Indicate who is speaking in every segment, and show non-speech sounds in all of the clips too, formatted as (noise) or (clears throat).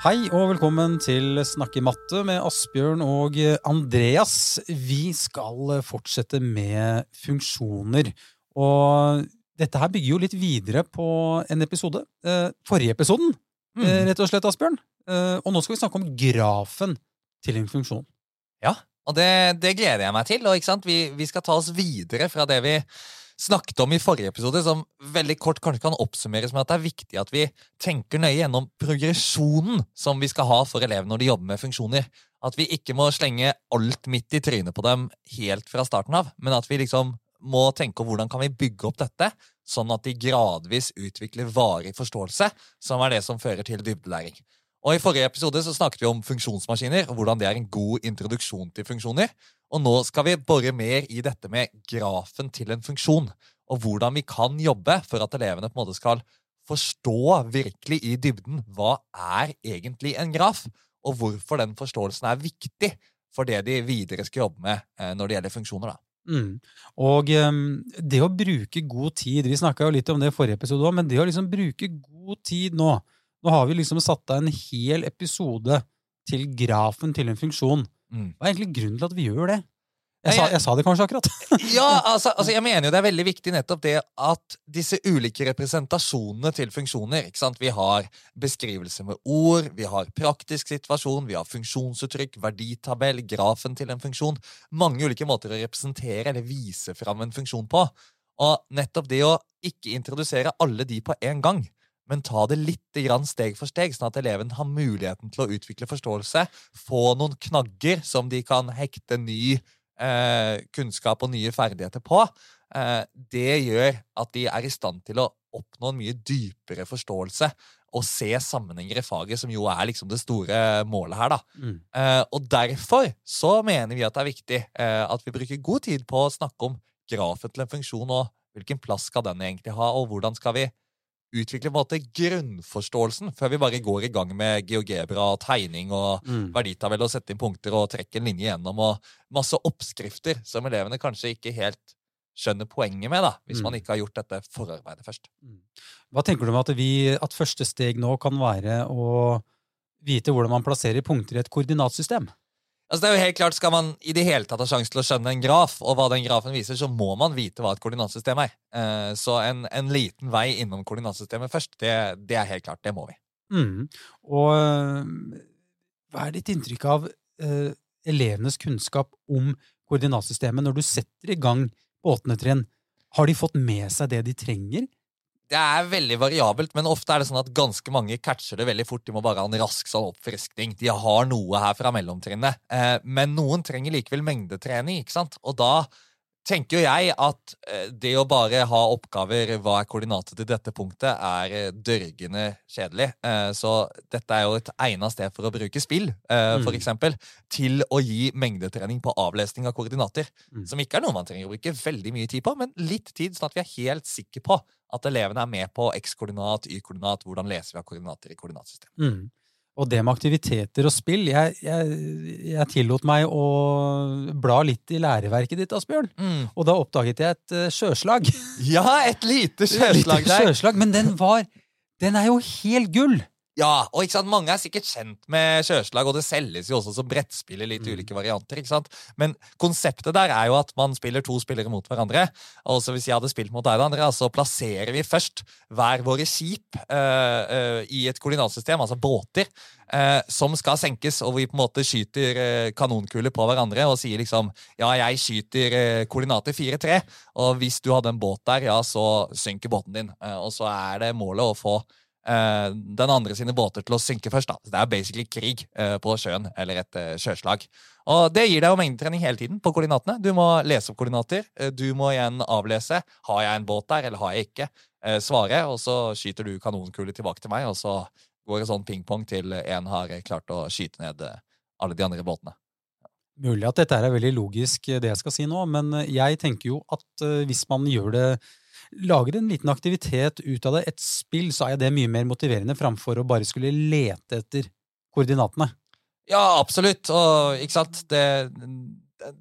Speaker 1: Hei og velkommen til Snakke matte med Asbjørn og Andreas. Vi skal fortsette med funksjoner. Og dette her bygger jo litt videre på en episode. Eh, forrige episoden,
Speaker 2: Mm.
Speaker 1: eh, rett og slett, Asbjørn. Eh, Og nå skal vi snakke om grafen til en funksjon.
Speaker 2: Ja, og det, det gleder jeg meg til. Og ikke sant? Vi, vi skal ta oss videre fra det vi snakket om i forrige episode, som veldig kort kanskje kan oppsummeres med at det er viktig at vi tenker nøye gjennom progresjonen som vi skal ha for elevene når de jobber med funksjoner. At vi ikke må slenge alt midt i trynet på dem helt fra starten av, men at vi liksom må tenke om hvordan kan vi bygge opp dette, sånn at de gradvis utvikler varig forståelse, som er det som fører til dybdelæring. Og I forrige episode så snakket vi om funksjonsmaskiner, og hvordan det er en god introduksjon til funksjoner. Og nå skal vi bore mer i dette med grafen til en funksjon, og hvordan vi kan jobbe for at elevene på en måte skal forstå virkelig i dybden hva er egentlig en graf, og hvorfor den forståelsen er viktig for det de videre skal jobbe med eh, når det gjelder funksjoner. da.
Speaker 1: Mm. Og um, det å bruke god tid Vi snakka jo litt om det i forrige episode òg, men det å liksom bruke god tid nå Nå har vi liksom satt av en hel episode til grafen til en funksjon.
Speaker 2: Mm.
Speaker 1: Hva er egentlig grunnen til at vi gjør det? Jeg, sa,
Speaker 2: jeg-
Speaker 1: sa det kanskje akkurat. (laughs)
Speaker 2: Ja, (laughs) altså, altså jeg mener jo det er veldig viktig nettopp det at disse ulike representasjonene til funksjoner ikke sant? Vi har beskrivelse med ord, vi har praktisk situasjon, vi har funksjonsuttrykk, verditabell, grafen til en funksjon. Mange ulike måter å representere eller vise fram en funksjon på. Og nettopp det å ikke introdusere alle de på en gang, men ta det litt grann steg for steg, sånn at eleven har muligheten til å utvikle forståelse, få noen knagger som de kan hekte ny eh, kunnskap og nye ferdigheter på, eh, det gjør at de er i stand til å oppnå en mye dypere forståelse og se sammenhenger i faget, som jo er liksom det store målet her. da.
Speaker 1: Mm.
Speaker 2: Eh, og derfor så mener vi at det er viktig eh, at vi bruker god tid på å snakke om grafen til en funksjon, og hvilken plass skal den egentlig ha, og hvordan skal vi utvikle på en måte grunnforståelsen før vi bare går i gang med geogebra og tegning og
Speaker 1: Mm.
Speaker 2: verditabell og sette inn punkter og trekke en linje gjennom og masse oppskrifter som elevene kanskje ikke helt skjønner poenget med, da, hvis
Speaker 1: Mm.
Speaker 2: man ikke har gjort dette forarbeidet først.
Speaker 1: Hva tenker du om at, vi, at første steg nå kan være å vite hvordan man plasserer punkter i et koordinatsystem?
Speaker 2: Altså det er jo helt klart, Skal man i det hele tatt ha sjanse til å skjønne en graf, og hva den grafen viser, så må man vite hva et koordinatsystem er. Eh, Så en, en liten vei innom koordinatsystemet først, det, det er helt klart. Det må vi.
Speaker 1: Mm. Og øh, hva er ditt inntrykk av øh, elevenes kunnskap om koordinatsystemet når du setter i gang på åttende trinn? Har de fått med seg det de trenger?
Speaker 2: Det er veldig variabelt, men ofte er det sånn at ganske mange catcher det veldig fort. De må bare ha en rask sånn oppfriskning. De har noe her fra mellomtrinnet. Eh, men noen trenger likevel mengdetrening, ikke sant? Og da tenker jeg at eh, det å bare ha oppgaver hva er koordinatet til dette punktet, er eh, dørgende kjedelig. Eh, så dette er jo et egnet sted for å bruke spill, for
Speaker 1: Mm.
Speaker 2: eksempel, til å gi mengdetrening på avlesning av koordinater.
Speaker 1: Mm.
Speaker 2: Som ikke er noe man trenger å bruke veldig mye tid på, men litt tid, sånn at vi er helt sikre på at elevene er med på x-koordinat, y-koordinat, hvordan leser vi av koordinater i koordinatsystemet.
Speaker 1: Mm. Og det med aktiviteter og spill Jeg, jeg, jeg tillot meg å bla litt i læreverket ditt, Asbjørn. Og da oppdaget jeg et uh, sjøslag.
Speaker 2: Ja, (laughs) et lite sjøslag der!
Speaker 1: sjøslag, Men den var Den er jo helt gull!
Speaker 2: Ja, og ikke sant, Mange er sikkert kjent med sjøslag, og det selges jo også som brettspill i litt
Speaker 1: Mm.
Speaker 2: ulike varianter. ikke sant? Men konseptet der er jo at man spiller to spillere mot hverandre. Og så hvis jeg hadde spilt mot deg, Andrea, så plasserer vi først hver våre skip eh, eh, i et koordinatsystem, altså båter, eh, som skal senkes, og vi på en måte skyter kanonkuler på hverandre og sier liksom ja, jeg skyter koordinater 4-3, og hvis du hadde en båt der, ja, så synker båten din. Og så er det målet å få den andre sine båter til å synke først. da. Så Det er basically krig eh, på sjøen, eller et eh, sjøslag. Og Det gir deg jo mengdetrening hele tiden på koordinatene. Du må lese opp koordinater. eh, Du må igjen avlese. Har jeg en båt der, eller har jeg ikke? Eh, svare, og så skyter du kanonkuler tilbake til meg, og så går det sånn pingpong til en har klart å skyte ned eh, alle de andre båtene.
Speaker 1: Mulig at dette er veldig logisk, det jeg skal si nå, men jeg tenker jo at eh, hvis man gjør det Lager en liten aktivitet ut av det, et spill, så er det mye mer motiverende framfor å bare skulle lete etter koordinatene.
Speaker 2: Ja, absolutt. Og ikke sant? Det,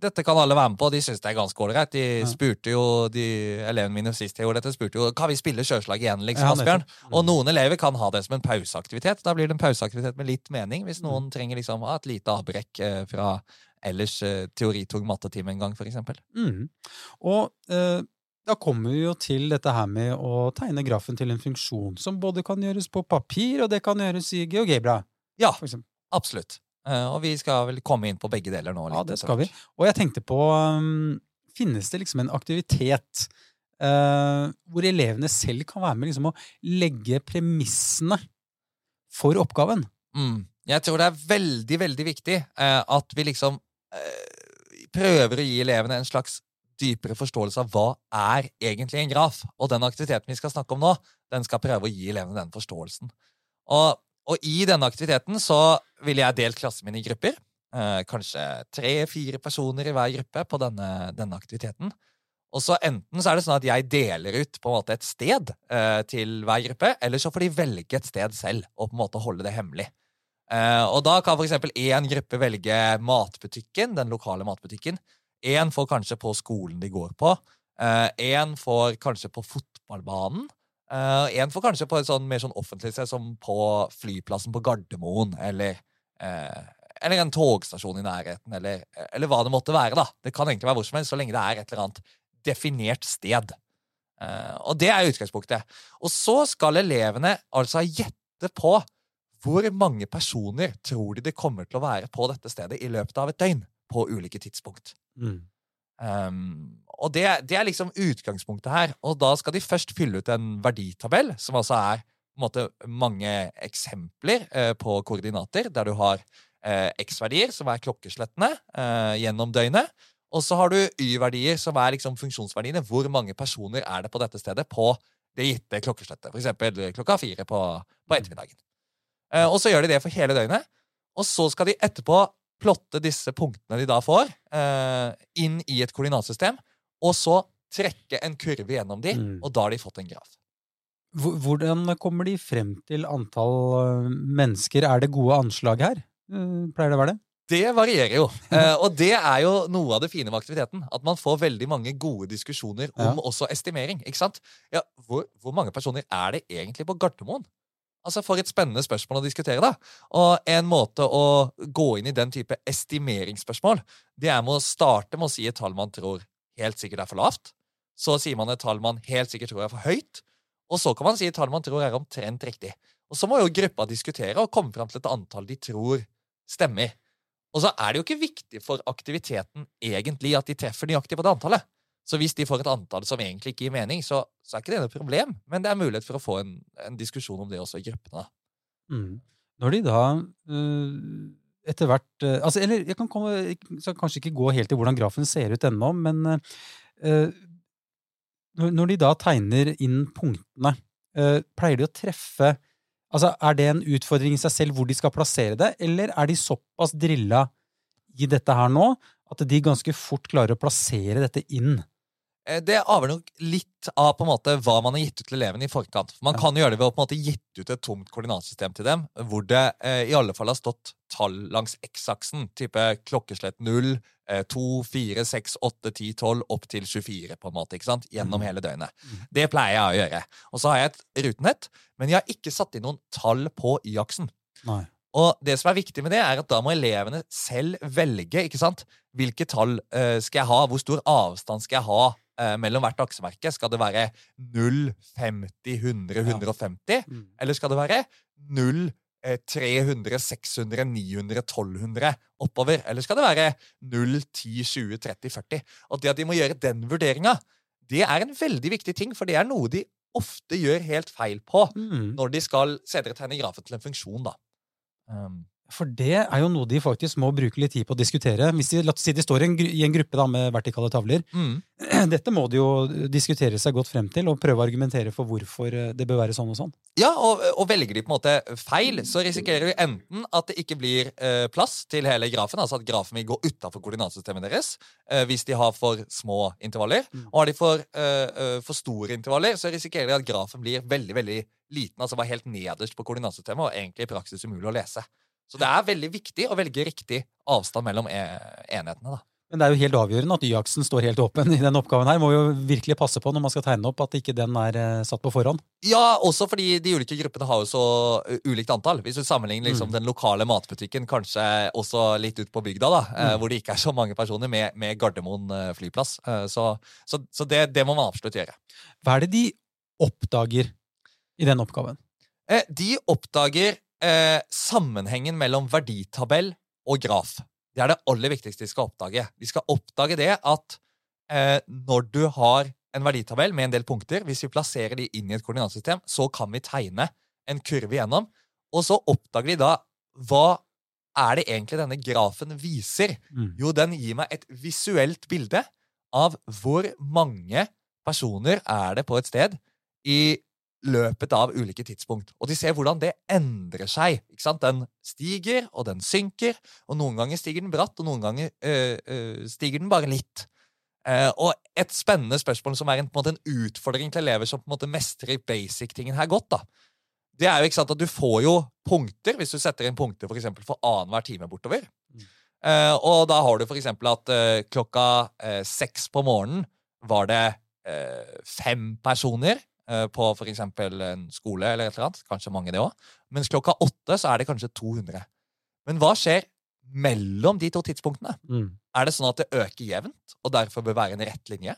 Speaker 2: dette kan alle være med på. De syns det er ganske ålreit. De spurte jo, de elevene mine sist jeg gjorde dette, spurte jo kan vi spille sjøslag igjen, liksom, Asbjørn. Og noen elever kan ha det som en pauseaktivitet. Da blir det en pauseaktivitet med litt mening, hvis noen trenger liksom ha et lite avbrekk eh, fra ellers eh, teoritung mattetime en gang, for eksempel.
Speaker 1: Mm. Og eh, da kommer vi jo til dette her med å tegne grafen til en funksjon, som både kan gjøres på papir, og det kan gjøres i GeoGebra.
Speaker 2: Ja, absolutt. Eh, og vi skal vel komme inn på begge deler nå.
Speaker 1: Ja, det skal vi. Og jeg tenkte på um, Finnes det liksom en aktivitet uh, hvor elevene selv kan være med liksom, å legge premissene for oppgaven?
Speaker 2: Mm. Jeg tror det er veldig, veldig viktig uh, at vi liksom uh, prøver å gi elevene en slags dypere forståelse av hva er egentlig en graf. Og den aktiviteten vi skal snakke om nå, den skal prøve å gi elevene den forståelsen. Og, og i denne aktiviteten så ville jeg delt klassen min i grupper. Eh, kanskje tre-fire personer i hver gruppe på denne, denne aktiviteten. Og så Enten så er det sånn at jeg deler ut på en måte et sted eh, til hver gruppe, eller så får de velge et sted selv og på en måte holde det hemmelig. Eh, og Da kan f.eks. én gruppe velge matbutikken, den lokale matbutikken. Én får kanskje på skolen de går på. Én får kanskje på fotballbanen. Én får kanskje på et sånn, mer sånn offentlig sted, som på flyplassen på Gardermoen, eller eh, eller en togstasjon i nærheten, eller, eller hva det måtte være. da. Det kan egentlig være hvor som helst, så lenge det er et eller annet definert sted. Eh, og det er utgangspunktet. Og så skal elevene altså gjette på hvor mange personer tror de det kommer til å være på dette stedet i løpet av et døgn, på ulike tidspunkt.
Speaker 1: Mm.
Speaker 2: Um, og det, det er liksom utgangspunktet her. Og da skal de først fylle ut en verditabell, som altså er måte, mange eksempler eh, på koordinater, der du har eh, X-verdier, som er klokkeslettene eh, gjennom døgnet. Og så har du Y-verdier, som er liksom funksjonsverdiene. Hvor mange personer er det på dette stedet på det gitte klokkeslettet? For eksempel klokka fire på, på ettermiddagen. Eh, og så gjør de det for hele døgnet. Og så skal de etterpå plotte disse punktene de da får, eh, inn i et koordinatsystem, og så trekke en kurve gjennom de,
Speaker 1: Mm.
Speaker 2: og da har de fått en graf.
Speaker 1: Hvordan kommer de frem til antall øh, mennesker? Er det gode anslag her? Eh, Pleier det å være det?
Speaker 2: Det varierer jo. (laughs) Eh, og det er jo noe av det fine med aktiviteten. At man får veldig mange gode diskusjoner om
Speaker 1: Ja.
Speaker 2: også estimering. ikke sant? Ja, hvor, hvor mange personer er det egentlig på Gardermoen? Altså, For et spennende spørsmål å diskutere. da. Og en måte å gå inn i den type estimeringsspørsmål, det er med å starte med å si et tall man tror helt sikkert er for lavt. Så sier man et tall man helt sikkert tror er for høyt. Og så kan man si et tall man tror er omtrent riktig. Og så må jo gruppa diskutere og komme fram til et antall de tror stemmer. Og så er det jo ikke viktig for aktiviteten egentlig at de treffer nøyaktig på det antallet. Så hvis de får et antall som egentlig ikke gir mening, så, så er ikke det noe problem. Men det er mulighet for å få en, en diskusjon om det også i gruppene.
Speaker 1: Mm. Når de da øh, etter hvert øh, altså, Eller jeg kan komme, jeg skal kanskje ikke gå helt til hvordan grafen ser ut ennå, men øh, når, de da tegner inn punktene, pleier de å treffe Altså, Er det en utfordring i seg selv hvor de skal plassere det, eller er de såpass drilla i dette her nå at de ganske fort klarer å plassere dette inn?
Speaker 2: Eh, Det avhenger nok litt av på en måte hva man har gitt ut til elevene i forkant. Man kan gjøre det ved å på en måte gitt ut et tomt koordinatsystem til dem, hvor det eh, i alle fall har stått tall langs X-aksen, type klokkeslett 0, eh, 2, 4, 6, 8, 10, 12, opp til 24, på en måte, ikke sant? gjennom
Speaker 1: Mhm.
Speaker 2: hele døgnet.
Speaker 1: Mhm.
Speaker 2: Det pleier jeg å gjøre. Og så har jeg et rutenett, men jeg har ikke satt inn noen tall på Y-aksen.
Speaker 1: Nei.
Speaker 2: Og det som er viktig med det, er at da må elevene selv velge ikke sant? hvilke tall eh, skal jeg ha, hvor stor avstand skal jeg ha eh, mellom hvert aksjemerke. Skal det være 0, 50, 100,
Speaker 1: Ja.
Speaker 2: 150?
Speaker 1: Mm.
Speaker 2: Eller skal det være 0, eh, 300, 600, 900, 1200 oppover? Eller skal det være 0, 10, 20, 30, 40? Og det at de må gjøre den vurderinga, det er en veldig viktig ting, for det er noe de ofte gjør helt feil på
Speaker 1: Mm.
Speaker 2: når de skal senere tegne grafen til en funksjon. da. Um,
Speaker 1: For det er jo noe de faktisk må bruke litt tid på å diskutere. Hvis de, la oss si de står i en, i en gruppe da, med vertikale tavler.
Speaker 2: mm. (clears throat)
Speaker 1: Dette må de jo diskutere seg godt frem til, og prøve å argumentere for hvorfor eh, det bør være sånn og sånn.
Speaker 2: Ja, og, og velger de på en måte feil, så risikerer vi enten at det ikke blir eh, plass til hele grafen, altså at grafen vil gå utafor koordinatsystemet deres eh, hvis de har for små intervaller.
Speaker 1: Mm.
Speaker 2: Og har de for, eh, eh, for store intervaller, så risikerer de at grafen blir veldig veldig liten, altså var helt nederst på koordinatsystemet, og egentlig i praksis umulig å lese. Så det er veldig viktig å velge riktig avstand mellom e enhetene. da.
Speaker 1: Men det er jo helt avgjørende at Y-aksen står helt åpen i den oppgaven her. Må jo virkelig passe på når man skal tegne opp at ikke den er eh, satt på forhånd.
Speaker 2: Ja, også fordi de ulike gruppene har jo så uh, ulikt antall. Hvis du sammenligner liksom
Speaker 1: Mm.
Speaker 2: den lokale matbutikken, kanskje også litt ut på bygda, da, eh,
Speaker 1: Mm.
Speaker 2: hvor det ikke er så mange personer, med, med Gardermoen eh, flyplass. Eh, så så, så det, det må man absolutt gjøre.
Speaker 1: Hva er det de oppdager i den oppgaven?
Speaker 2: Eh, de oppdager eh, sammenhengen mellom verditabell og graf. Det er det aller viktigste de skal oppdage. De skal oppdage det at eh, når du har en verditabell med en del punkter, hvis vi plasserer de inn i et koordinatsystem, så kan vi tegne en kurve igjennom. Og så oppdager de da hva er det egentlig denne grafen viser?
Speaker 1: Mm.
Speaker 2: Jo, den gir meg et visuelt bilde av hvor mange personer er det på et sted i løpet av ulike tidspunkt. Og de ser hvordan det endrer seg. Ikke sant? Den stiger, og den synker. Og noen ganger stiger den bratt, og noen ganger øh, øh, stiger den bare litt. Uh, og et spennende spørsmål som er en, på en, en utfordring til elever som på en måte mestrer basic-tingen her godt, da. det er jo ikke sant at du får jo punkter hvis du setter inn punkter for, eksempel, for annenhver time bortover.
Speaker 1: Mm.
Speaker 2: Uh, og da har du for eksempel at uh, klokka seks på morgenen var det fem personer på for eksempel en skole eller et eller annet. Kanskje mange, det òg. Mens klokka åtte så er det kanskje 200. Men hva skjer mellom de to tidspunktene?
Speaker 1: Mm.
Speaker 2: Er det sånn at det øker jevnt, og derfor bør være en rett linje?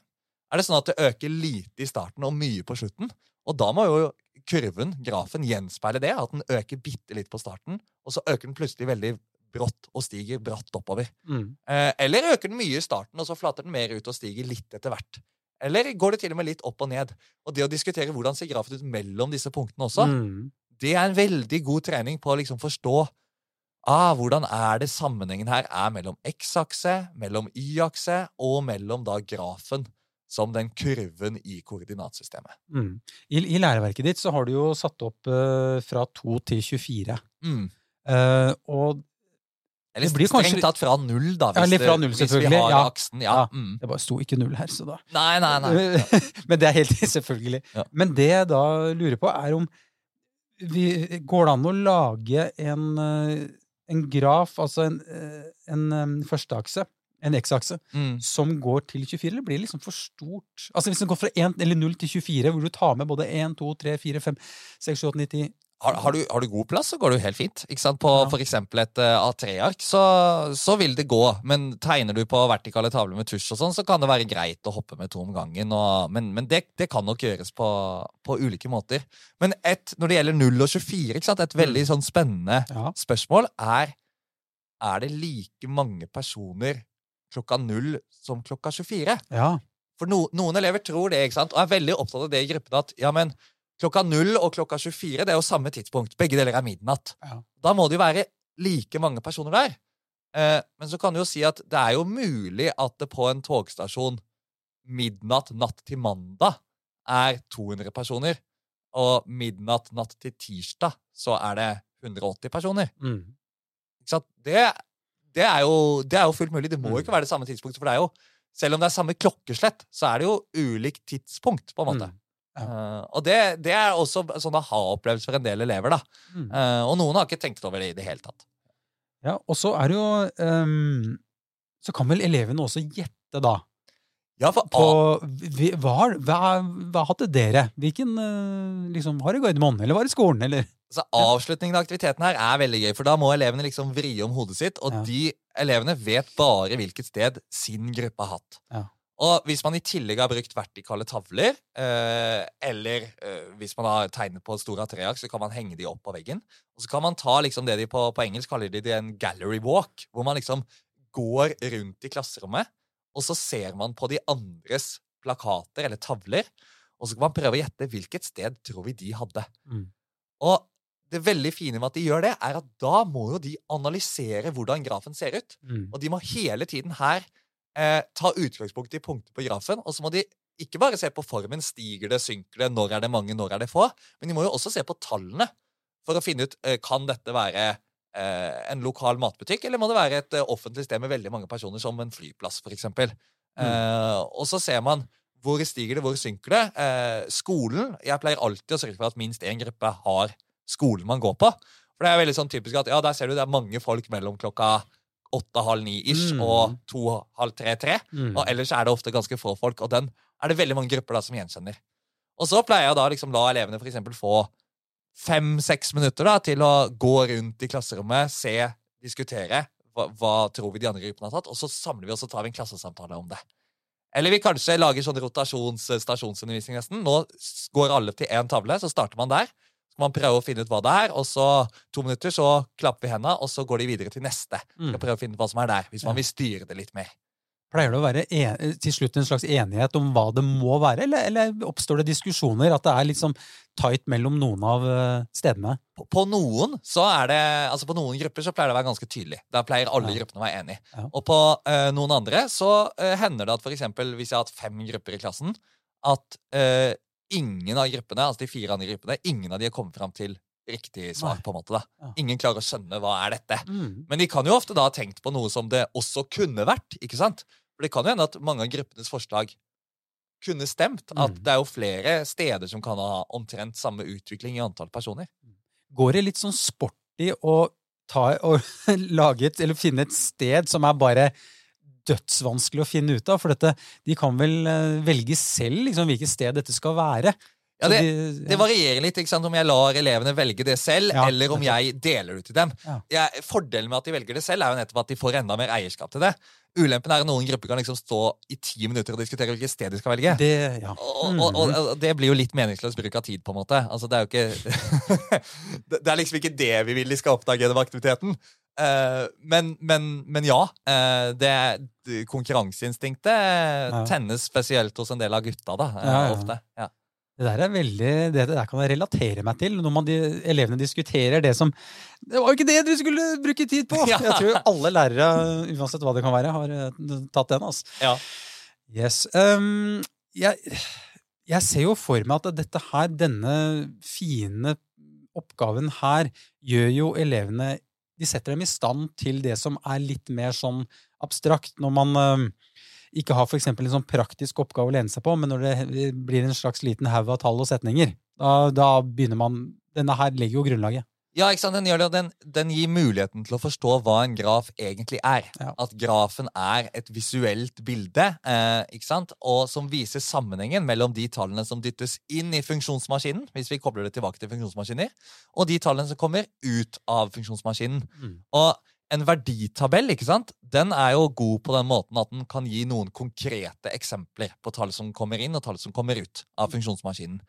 Speaker 2: Er det sånn at det øker lite i starten og mye på slutten? Og da må jo kurven, grafen, gjenspeile det, at den øker bitte litt på starten, og så øker den plutselig veldig brått og stiger bratt oppover.
Speaker 1: Mm.
Speaker 2: Eh, eller øker den mye i starten, og så flater den mer ut og stiger litt etter hvert. Eller går det til og med litt opp og ned? Og det å diskutere hvordan ser grafen ut mellom disse punktene også,
Speaker 1: Mm.
Speaker 2: det er en veldig god trening på å liksom forstå ah, hvordan er det sammenhengen her er mellom x-akse, mellom y-akse og mellom da grafen som den kurven i koordinatsystemet.
Speaker 1: Mm. I, I læreverket ditt så har du jo satt opp uh, fra 2 til 24.
Speaker 2: Mm.
Speaker 1: Uh, og
Speaker 2: Eller
Speaker 1: Det blir kanskje
Speaker 2: strengt tatt fra null, da.
Speaker 1: Ja, litt fra
Speaker 2: det-
Speaker 1: null,
Speaker 2: hvis vi har
Speaker 1: ja.
Speaker 2: aksen. Ja.
Speaker 1: Ja.
Speaker 2: Mm.
Speaker 1: det bare sto ikke null her, så da
Speaker 2: Nei, nei, nei. (laughs)
Speaker 1: Men det er helt selvfølgelig.
Speaker 2: Ja.
Speaker 1: Men det jeg da lurer på, er om vi, Går det an å lage en, eh, en graf, altså en, eh, en førsteakse, en x-akse,
Speaker 2: Mm.
Speaker 1: som går til 24, eller blir det liksom for stort? Altså Hvis den går fra 1 eller 0 til 24, hvor du tar med både 1, 2, 3, 4, 5, 6, 7, 8, 9, 10
Speaker 2: Har, har, du, har du god plass, så går det jo helt fint. Ikke sant? På
Speaker 1: Ja.
Speaker 2: eksempel et uh, A3-ark, så, så vil det gå. Men tegner du på vertikale tavler med tusj, og sånn, så kan det være greit å hoppe med to om gangen. Og, men men det, det kan nok gjøres på, på ulike måter. Men et, når det gjelder 0 og 24, ikke sant? et veldig sånn spennende
Speaker 1: Ja.
Speaker 2: spørsmål er Er det like mange personer klokka 0 som klokka 24?
Speaker 1: ja.
Speaker 2: For no, noen elever tror det, ikke sant? og er veldig opptatt av det i gruppen. At ja, men klokka 0 og klokka 24 det er jo samme tidspunkt. Begge deler er midnatt.
Speaker 1: Ja.
Speaker 2: Da må det jo være like mange personer der. Eh, men så kan du jo si at det er jo mulig at det på en togstasjon midnatt natt til mandag er 200 personer. Og midnatt natt til tirsdag så er det 180 personer.
Speaker 1: Mm.
Speaker 2: Ikke sant? Det, det, er jo, det er jo fullt mulig. Det må jo
Speaker 1: Mm.
Speaker 2: ikke være det samme tidspunktet. For det er jo, selv om det er samme klokkeslett, så er det jo ulikt tidspunkt, på en måte.
Speaker 1: Mm.
Speaker 2: Eh, og det, det er også sånn aha-opplevelse for en del elever. da.
Speaker 1: Mm.
Speaker 2: Eh, og noen har ikke tenkt over det i det hele tatt.
Speaker 1: Ja, og så er det jo um, Så kan vel elevene også gjette, da.
Speaker 2: Ja, for
Speaker 1: På vi- hva, hva, hva hadde dere? Hvilken eh, liksom, Var det Gardermoen, eller var det skolen, eller?
Speaker 2: Så avslutningen av aktiviteten her er veldig gøy, for da må elevene liksom vri om hodet sitt, og
Speaker 1: Ja.
Speaker 2: de elevene vet bare hvilket sted sin gruppe har hatt.
Speaker 1: Ja.
Speaker 2: Og hvis man i tillegg har brukt vertikale tavler, eh, eller eh, hvis man har tegnet på store A3-ark, så kan man henge de opp på veggen. Og så kan man ta liksom det de på, på engelsk kaller de det en gallery walk, hvor man liksom går rundt i klasserommet, og så ser man på de andres plakater eller tavler, og så kan man prøve å gjette hvilket sted tror vi de hadde.
Speaker 1: Mm.
Speaker 2: Og det veldig fine med at de gjør det, er at da må jo de analysere hvordan grafen ser ut.
Speaker 1: Mm.
Speaker 2: Og de må hele tiden her eh, ta utgangspunkt i punkter på grafen, og så må de ikke bare se på formen. Stiger det, synker det, når er det mange, når er det få? Men de må jo også se på tallene for å finne ut eh, kan dette være eh, en lokal matbutikk, eller må det være et eh, offentlig sted med veldig mange personer, som en flyplass, for eksempel. Eh, og så ser man hvor stiger det, hvor synker det. Eh, skolen Jeg pleier alltid å sørge for at minst én gruppe har skolen man går på. For det er veldig sånn typisk at ja, der ser du det er mange folk mellom klokka åtte-halv ni-ish
Speaker 1: Mm.
Speaker 2: og to-halv tre-tre.
Speaker 1: Mm.
Speaker 2: Og ellers er det ofte ganske få folk, og den er det veldig mange grupper da som gjenkjenner. Og så pleier jeg da liksom la elevene for eksempel få fem-seks minutter da til å gå rundt i klasserommet, se, diskutere. Hva, hva tror vi de andre gruppene har tatt? Og så samler vi oss og tar vi en klassesamtale om det. Eller vi kanskje lager sånn rotasjons- stasjonsundervisning nesten. Nå går alle til én tavle, så starter man der. Så man prøve å finne ut hva det er, og så to minutter så klapper vi hendene, og så går de videre til neste.
Speaker 1: Mm.
Speaker 2: Skal prøve å finne ut hva som er der, hvis man vil styre det litt mer.
Speaker 1: Pleier det å være en, til slutt en slags enighet om hva det må være, eller, eller oppstår det diskusjoner? At det er liksom tight mellom noen av eh, stedene?
Speaker 2: På, på noen så er det, altså på noen grupper så pleier det å være ganske tydelig. Der pleier alle
Speaker 1: Ja.
Speaker 2: gruppene å være enige.
Speaker 1: Ja.
Speaker 2: Og på uh, noen andre så uh, hender det at for eksempel hvis jeg har hatt fem grupper i klassen, at eh, ingen av gruppene, altså de fire andre gruppene, ingen av de har kommet fram til riktig svar. På en måte da. Ingen klarer å skjønne hva er dette.
Speaker 1: Mm.
Speaker 2: Men de kan jo ofte da ha tenkt på noe som det også kunne vært. ikke sant? For det kan jo hende at mange av gruppenes forslag kunne stemt. At
Speaker 1: Mm.
Speaker 2: det er jo flere steder som kan ha omtrent samme utvikling i antall personer.
Speaker 1: Går det litt sånn sporty å ta og (laughs) lage et, eller finne et sted som er bare dødsvanskelig å finne ut av? For dette, de kan vel eh, velge selv liksom, hvilket sted dette skal være?
Speaker 2: Ja, det, det varierer litt ikke sant, om jeg lar elevene velge det selv,
Speaker 1: Ja,
Speaker 2: eller om jeg deler det til dem.
Speaker 1: Ja.
Speaker 2: Jeg, fordelen med at de velger det selv, er jo nettopp at de får enda mer eierskap til det. Ulempen er at noen grupper kan liksom stå i ti minutter og diskutere hvilket sted de skal velge.
Speaker 1: Det, ja.
Speaker 2: Og, og, og, og det blir jo litt meningsløs bruk av tid, på en måte. Altså, det er jo ikke (laughs) det er liksom ikke det vi vil de skal oppdage gjennom aktiviteten. Eh, men, men, men ja. eh, det, konkurranseinstinktet
Speaker 1: Ja.
Speaker 2: tennes spesielt hos en del av gutta, da. eh,
Speaker 1: Ja.
Speaker 2: Ofte. Ja.
Speaker 1: Det der er veldig, det der kan jeg relatere meg til, når man de, elevene diskuterer det som Det var jo ikke det du skulle bruke tid på!
Speaker 2: Ja. (laughs)
Speaker 1: Jeg tror alle lærere, uansett hva det kan være, har tatt den. altså.
Speaker 2: Ja.
Speaker 1: Yes. Um, jeg, jeg ser jo for meg at dette her, denne fine oppgaven her, gjør jo elevene De setter dem i stand til det som er litt mer sånn abstrakt. Når man um, ikke har for eksempel en sånn praktisk oppgave å lene seg på, men når det blir en slags liten haug av tall og setninger, da, da begynner man Denne her legger jo grunnlaget.
Speaker 2: Ja, ikke sant? Den, gjør det, og den, den gir muligheten til å forstå hva en graf egentlig er.
Speaker 1: Ja.
Speaker 2: At grafen er et visuelt bilde eh, ikke sant? Og som viser sammenhengen mellom de tallene som dyttes inn i funksjonsmaskinen, hvis vi kobler det tilbake til funksjonsmaskiner, og de tallene som kommer ut av funksjonsmaskinen.
Speaker 1: Mm.
Speaker 2: Og en verditabell ikke sant? Den er jo god på den måten at den kan gi noen konkrete eksempler på tall som kommer inn, og tall som kommer ut av funksjonsmaskinen.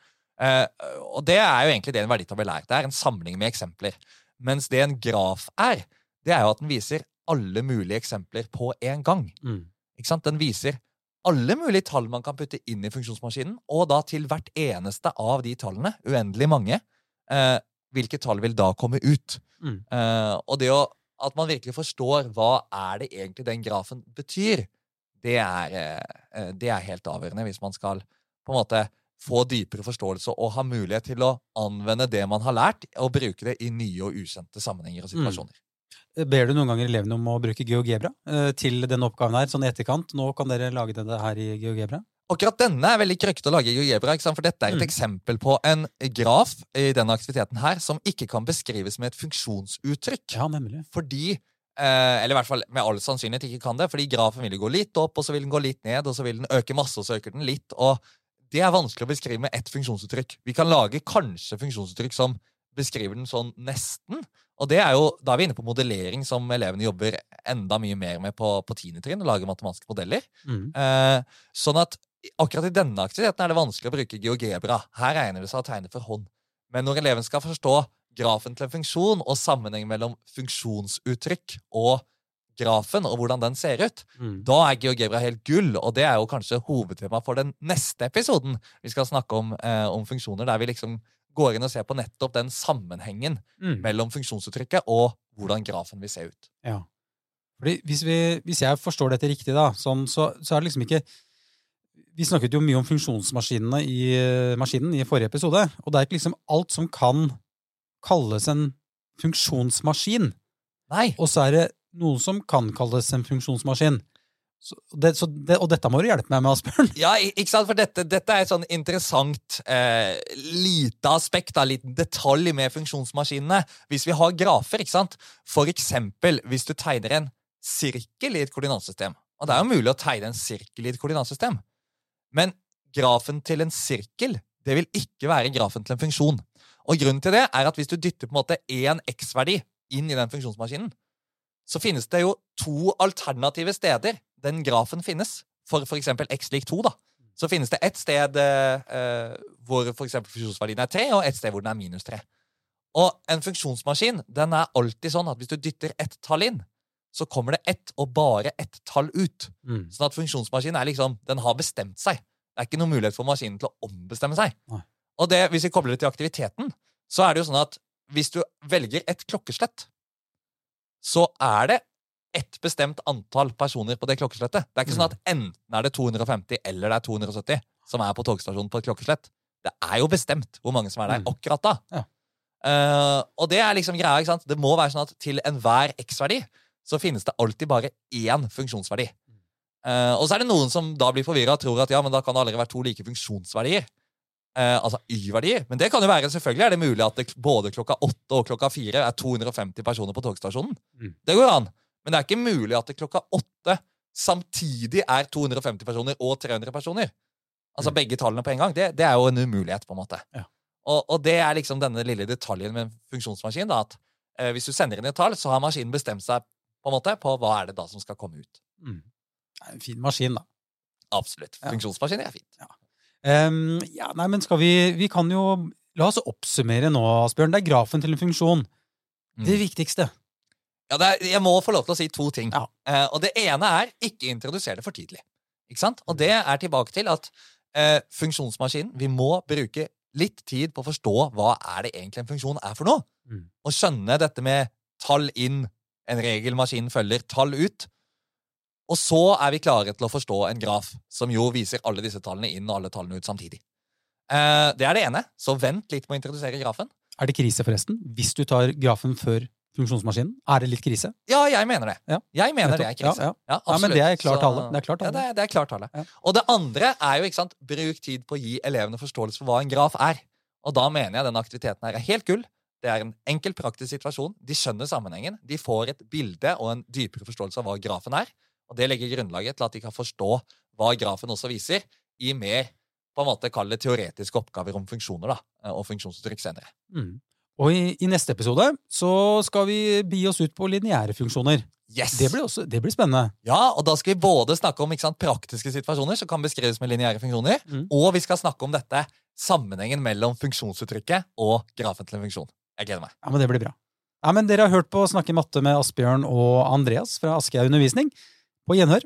Speaker 2: Eh, og det er jo egentlig det en verditabell er. Det er en samling med eksempler. Mens det en graf er, det er jo at den viser alle mulige eksempler på en gang.
Speaker 1: Mm.
Speaker 2: Ikke sant? Den viser alle mulige tall man kan putte inn i funksjonsmaskinen, og da til hvert eneste av de tallene, uendelig mange, eh, hvilke tall vil da komme ut?
Speaker 1: Mm.
Speaker 2: Eh, og det å, at man virkelig forstår hva er det egentlig den grafen betyr, det er, eh, det er helt avgjørende hvis man skal på en måte få dypere forståelse og ha mulighet til å anvende det man har lært, og bruke det i nye og ukjente sammenhenger og situasjoner.
Speaker 1: Ber du noen ganger elevene om å bruke GeoGebra eh, til denne oppgaven her, sånn i etterkant? Nå kan dere lage det her i GeoGebra?
Speaker 2: Akkurat denne er veldig krøkkete å lage i GeoGebra, for dette er et
Speaker 1: Mm.
Speaker 2: eksempel på en graf i denne aktiviteten her som ikke kan beskrives med et funksjonsuttrykk.
Speaker 1: Ja, nemlig.
Speaker 2: Fordi eh, Eller i hvert fall med all sannsynlighet ikke kan det, fordi grafen vil gå litt opp, og så vil den gå litt ned, og så vil den øke masse, og så øker den litt. og det er vanskelig å beskrive med ett funksjonsuttrykk. Vi kan lage kanskje funksjonsuttrykk som beskriver den sånn nesten. Og det er jo, Da er vi inne på modellering, som elevene jobber enda mye mer med på, på tiende trinn. Å lage matematiske modeller.
Speaker 1: Mm.
Speaker 2: Eh, sånn at akkurat i denne aktiviteten er det vanskelig å bruke GeoGebra. Her regner det seg å tegne for hånd. Men når eleven skal forstå grafen til en funksjon og sammenheng mellom funksjonsuttrykk og grafen og hvordan den ser ut,
Speaker 1: Mm.
Speaker 2: da er GeoGebra helt gull, og det er jo kanskje hovedtema for den neste episoden. Vi skal snakke om, eh, om funksjoner, der vi liksom går inn og ser på nettopp den sammenhengen
Speaker 1: Mm.
Speaker 2: mellom funksjonsuttrykket og hvordan grafen vil se ut.
Speaker 1: Ja. Fordi hvis, vi, hvis jeg forstår dette riktig, da, sånn, så, så er det liksom ikke Vi snakket jo mye om funksjonsmaskinene i eh, maskinen i forrige episode, og det er ikke liksom alt som kan kalles en funksjonsmaskin.
Speaker 2: Nei!
Speaker 1: Og så er det noe som kan kalles en funksjonsmaskin. Det, det, og dette må du hjelpe meg med, Asbjørn.
Speaker 2: Ja, ikke sant? For dette, dette er et sånn interessant eh, lite aspekt, en liten detalj med funksjonsmaskinene. Hvis vi har grafer, ikke sant? For eksempel hvis du tegner en sirkel i et koordinatsystem. Og det er jo mulig å tegne en sirkel i et koordinatsystem. Men grafen til en sirkel det vil ikke være grafen til en funksjon. Og grunnen til det er at hvis du dytter på en måte én x-verdi inn i den funksjonsmaskinen, så finnes det jo to alternative steder den grafen finnes. For f.eks. x lik 2. da. Så finnes det ett sted eh, hvor for funksjonsverdien er 3, og ett sted hvor den er minus 3. Og en funksjonsmaskin den er alltid sånn at hvis du dytter ett tall inn, så kommer det ett og bare ett tall ut. Mm. Sånn at funksjonsmaskinen er liksom, den har bestemt seg. Det er ikke noen mulighet for maskinen til å ombestemme seg. Nei. Og det, hvis vi kobler det til aktiviteten, så er det jo sånn at hvis du velger et klokkeslett, så er det ett bestemt antall personer på det klokkeslettet. Det er ikke sånn at enten er det 250 eller det er 270 som er på togstasjonen på et klokkeslett. Det er jo bestemt hvor mange som er der mm. akkurat da. Ja. Uh, og det er liksom greia. ikke sant? Det må være sånn at til enhver x-verdi så finnes det alltid bare én funksjonsverdi. Uh, og så er det noen som da blir forvirra og tror at ja, men da kan det aldri være to like funksjonsverdier. Uh, altså Y-verdier. Men det kan jo være, selvfølgelig er det mulig at det både klokka åtte og klokka fire er 250 personer på togstasjonen. Mm. Det går an. Men det er ikke mulig at det klokka åtte samtidig er 250 personer og 300 personer. Altså mm. begge tallene på en gang. Det, det, er jo en umulighet, på en måte. Ja. Og, og, det er liksom denne lille detaljen med en funksjonsmaskin. da, at eh, Hvis du sender inn et tall, så har maskinen bestemt seg på en måte på hva er det da som skal komme ut. Mm.
Speaker 1: En fin maskin, da.
Speaker 2: Absolutt. Funksjonsmaskiner er fint.
Speaker 1: Ja. Um, ja, nei, men skal vi Vi kan jo La oss oppsummere nå, Asbjørn. Det er grafen til en funksjon. Mm. Det viktigste.
Speaker 2: Ja, er, Jeg må få lov til å si to ting. Ja. Uh, og Det ene er ikke introdusere det for tidlig. Ikke sant? Og det er tilbake til at uh, funksjonsmaskinen Vi må bruke litt tid på å forstå hva er det egentlig en funksjon er for noe. Mm. Og skjønne dette med tall inn, en regel maskinen følger, tall ut. Og så er vi klare til å forstå en graf som jo viser alle disse tallene inn og alle tallene ut samtidig. Eh, det er det ene, så vent litt med å introdusere grafen.
Speaker 1: Er det krise, forresten? Hvis du tar grafen før funksjonsmaskinen? Er det litt krise?
Speaker 2: Ja, jeg mener det. Ja. Jeg mener det er krise.
Speaker 1: Ja, ja. ja, men det er klart tale. Det er klart
Speaker 2: tale. Ja, det er, det er klart tale. Og det andre er jo, ikke sant, bruk tid på å gi elevene forståelse for hva en graf er. Og da mener jeg den aktiviteten her er helt gull. Det er en enkel, praktisk situasjon. De skjønner sammenhengen. De får et bilde og en dypere forståelse av hva grafen er. Og Det legger grunnlaget til at de kan forstå hva grafen også viser, i mer på en måte kall det teoretiske oppgaver om funksjoner da, og funksjonsuttrykk senere. Mm.
Speaker 1: Og i, i, neste episode så skal vi bi oss ut på lineære funksjoner.
Speaker 2: Yes.
Speaker 1: Det, blir også, det blir spennende.
Speaker 2: Ja, og Da skal vi både snakke om sant, praktiske situasjoner som kan beskrives med lineære funksjoner, mm. og vi skal snakke om dette sammenhengen mellom funksjonsuttrykket og grafen til en funksjon. Jeg gleder meg.
Speaker 1: Ja, men Det blir bra. Ja, men Dere har hørt på Snakke matte med Asbjørn og Andreas fra Aschehoug Undervisning. På gjenhør.